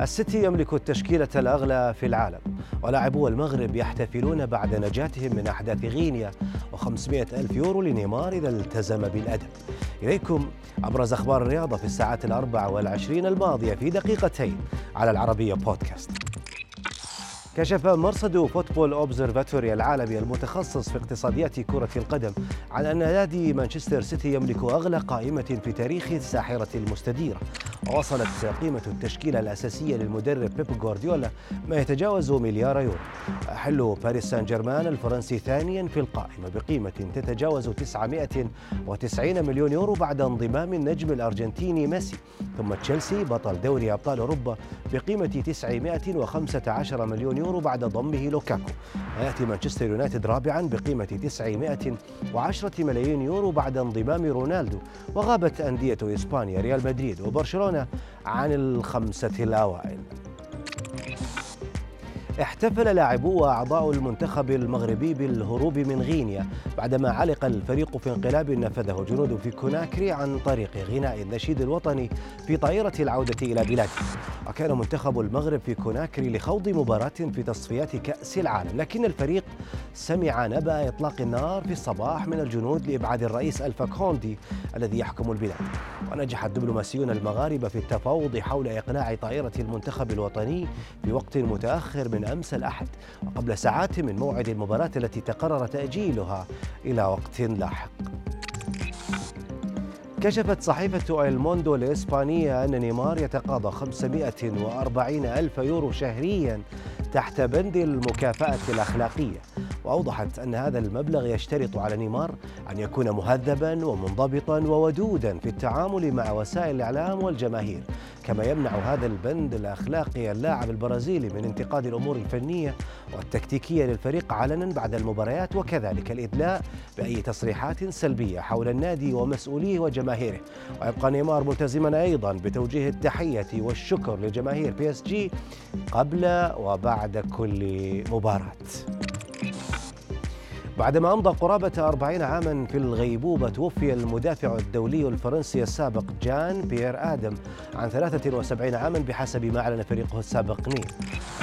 السيتي يملك التشكيلة الأغلى في العالم ولاعبو المغرب يحتفلون بعد نجاتهم من أحداث غينيا و500 ألف يورو لنيمار إذا التزم بالأدب إليكم أبرز أخبار الرياضة في الساعات الأربع والعشرين الماضية في دقيقتين على العربية بودكاست. كشف مرصد Football Observatory العالمي المتخصص في اقتصاديات كرة القدم عن أن نادي مانشستر سيتي يملك أغلى قائمة في تاريخ الساحرة المستديرة. ووصلت قيمة التشكيلة الأساسية للمدرب بيب غوارديولا ما يتجاوز مليار يورو. حل باريس سان جيرمان الفرنسي ثانيا في القائمة بقيمة تتجاوز 990 مليون يورو بعد انضمام النجم الأرجنتيني ميسي. ثم تشيلسي بطل دوري أبطال أوروبا بقيمة 915 مليون يورو بعد ضمه لوكاكو. ويأتي مانشستر يونايتد رابعا بقيمة 910 ملايين يورو بعد انضمام رونالدو. وغابت أندية إسبانيا ريال مدريد وبرشلونة عن الخمسة الأوائل. احتفل لاعبو وأعضاء المنتخب المغربي بالهروب من غينيا بعدما علق الفريق في انقلاب نفذه جنود في كوناكري عن طريق غناء النشيد الوطني في طائرة العودة إلى بلاده. وكان منتخب المغرب في كوناكري لخوض مباراة في تصفيات كأس العالم لكن الفريق سمع نبأ إطلاق النار في الصباح من الجنود لإبعاد الرئيس ألفا كوندي الذي يحكم البلاد. ونجح الدبلوماسيون المغاربة في التفاوض حول اقلاع طائرة المنتخب الوطني في وقت متأخر من أمس الأحد. وقبل ساعات من موعد المباراة التي تقرر تأجيلها إلى وقت لاحق. كشفت صحيفة الموندو الإسبانية أن نيمار يتقاضى 540 ألف يورو شهريا تحت بند المكافأة الأخلاقية. وأوضحت أن هذا المبلغ يشترط على نيمار أن يكون مهذبا ومنضبطا وودودا في التعامل مع وسائل الإعلام والجماهير. كما يمنع هذا البند الأخلاقي اللاعب البرازيلي من انتقاد الأمور الفنية والتكتيكية للفريق علنا بعد المباريات وكذلك الإدلاء بأي تصريحات سلبية حول النادي ومسؤوليه وجماهيره. ويبقى نيمار ملتزما أيضا بتوجيه التحية والشكر لجماهير بي إس جي قبل وبعد كل مباراة. بعدما أمضى قرابة أربعين عاما في الغيبوبة توفي المدافع الدولي الفرنسي السابق جان بيير آدم عن 73 عاما بحسب ما أعلن فريقه السابق نيل.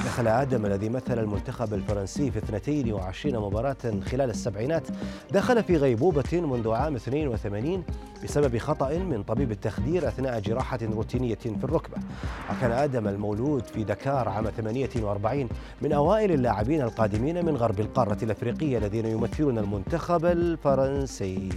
دخل آدم الذي مثل المنتخب الفرنسي في 22 مباراة خلال السبعينات دخل في غيبوبة منذ عام 82 بسبب خطأ من طبيب التخدير أثناء جراحة روتينية في الركبة. وكان آدم المولود في دكار عام 48 من أوائل اللاعبين القادمين من غرب القارة الأفريقية الذين يمثلون المنتخب الفرنسي.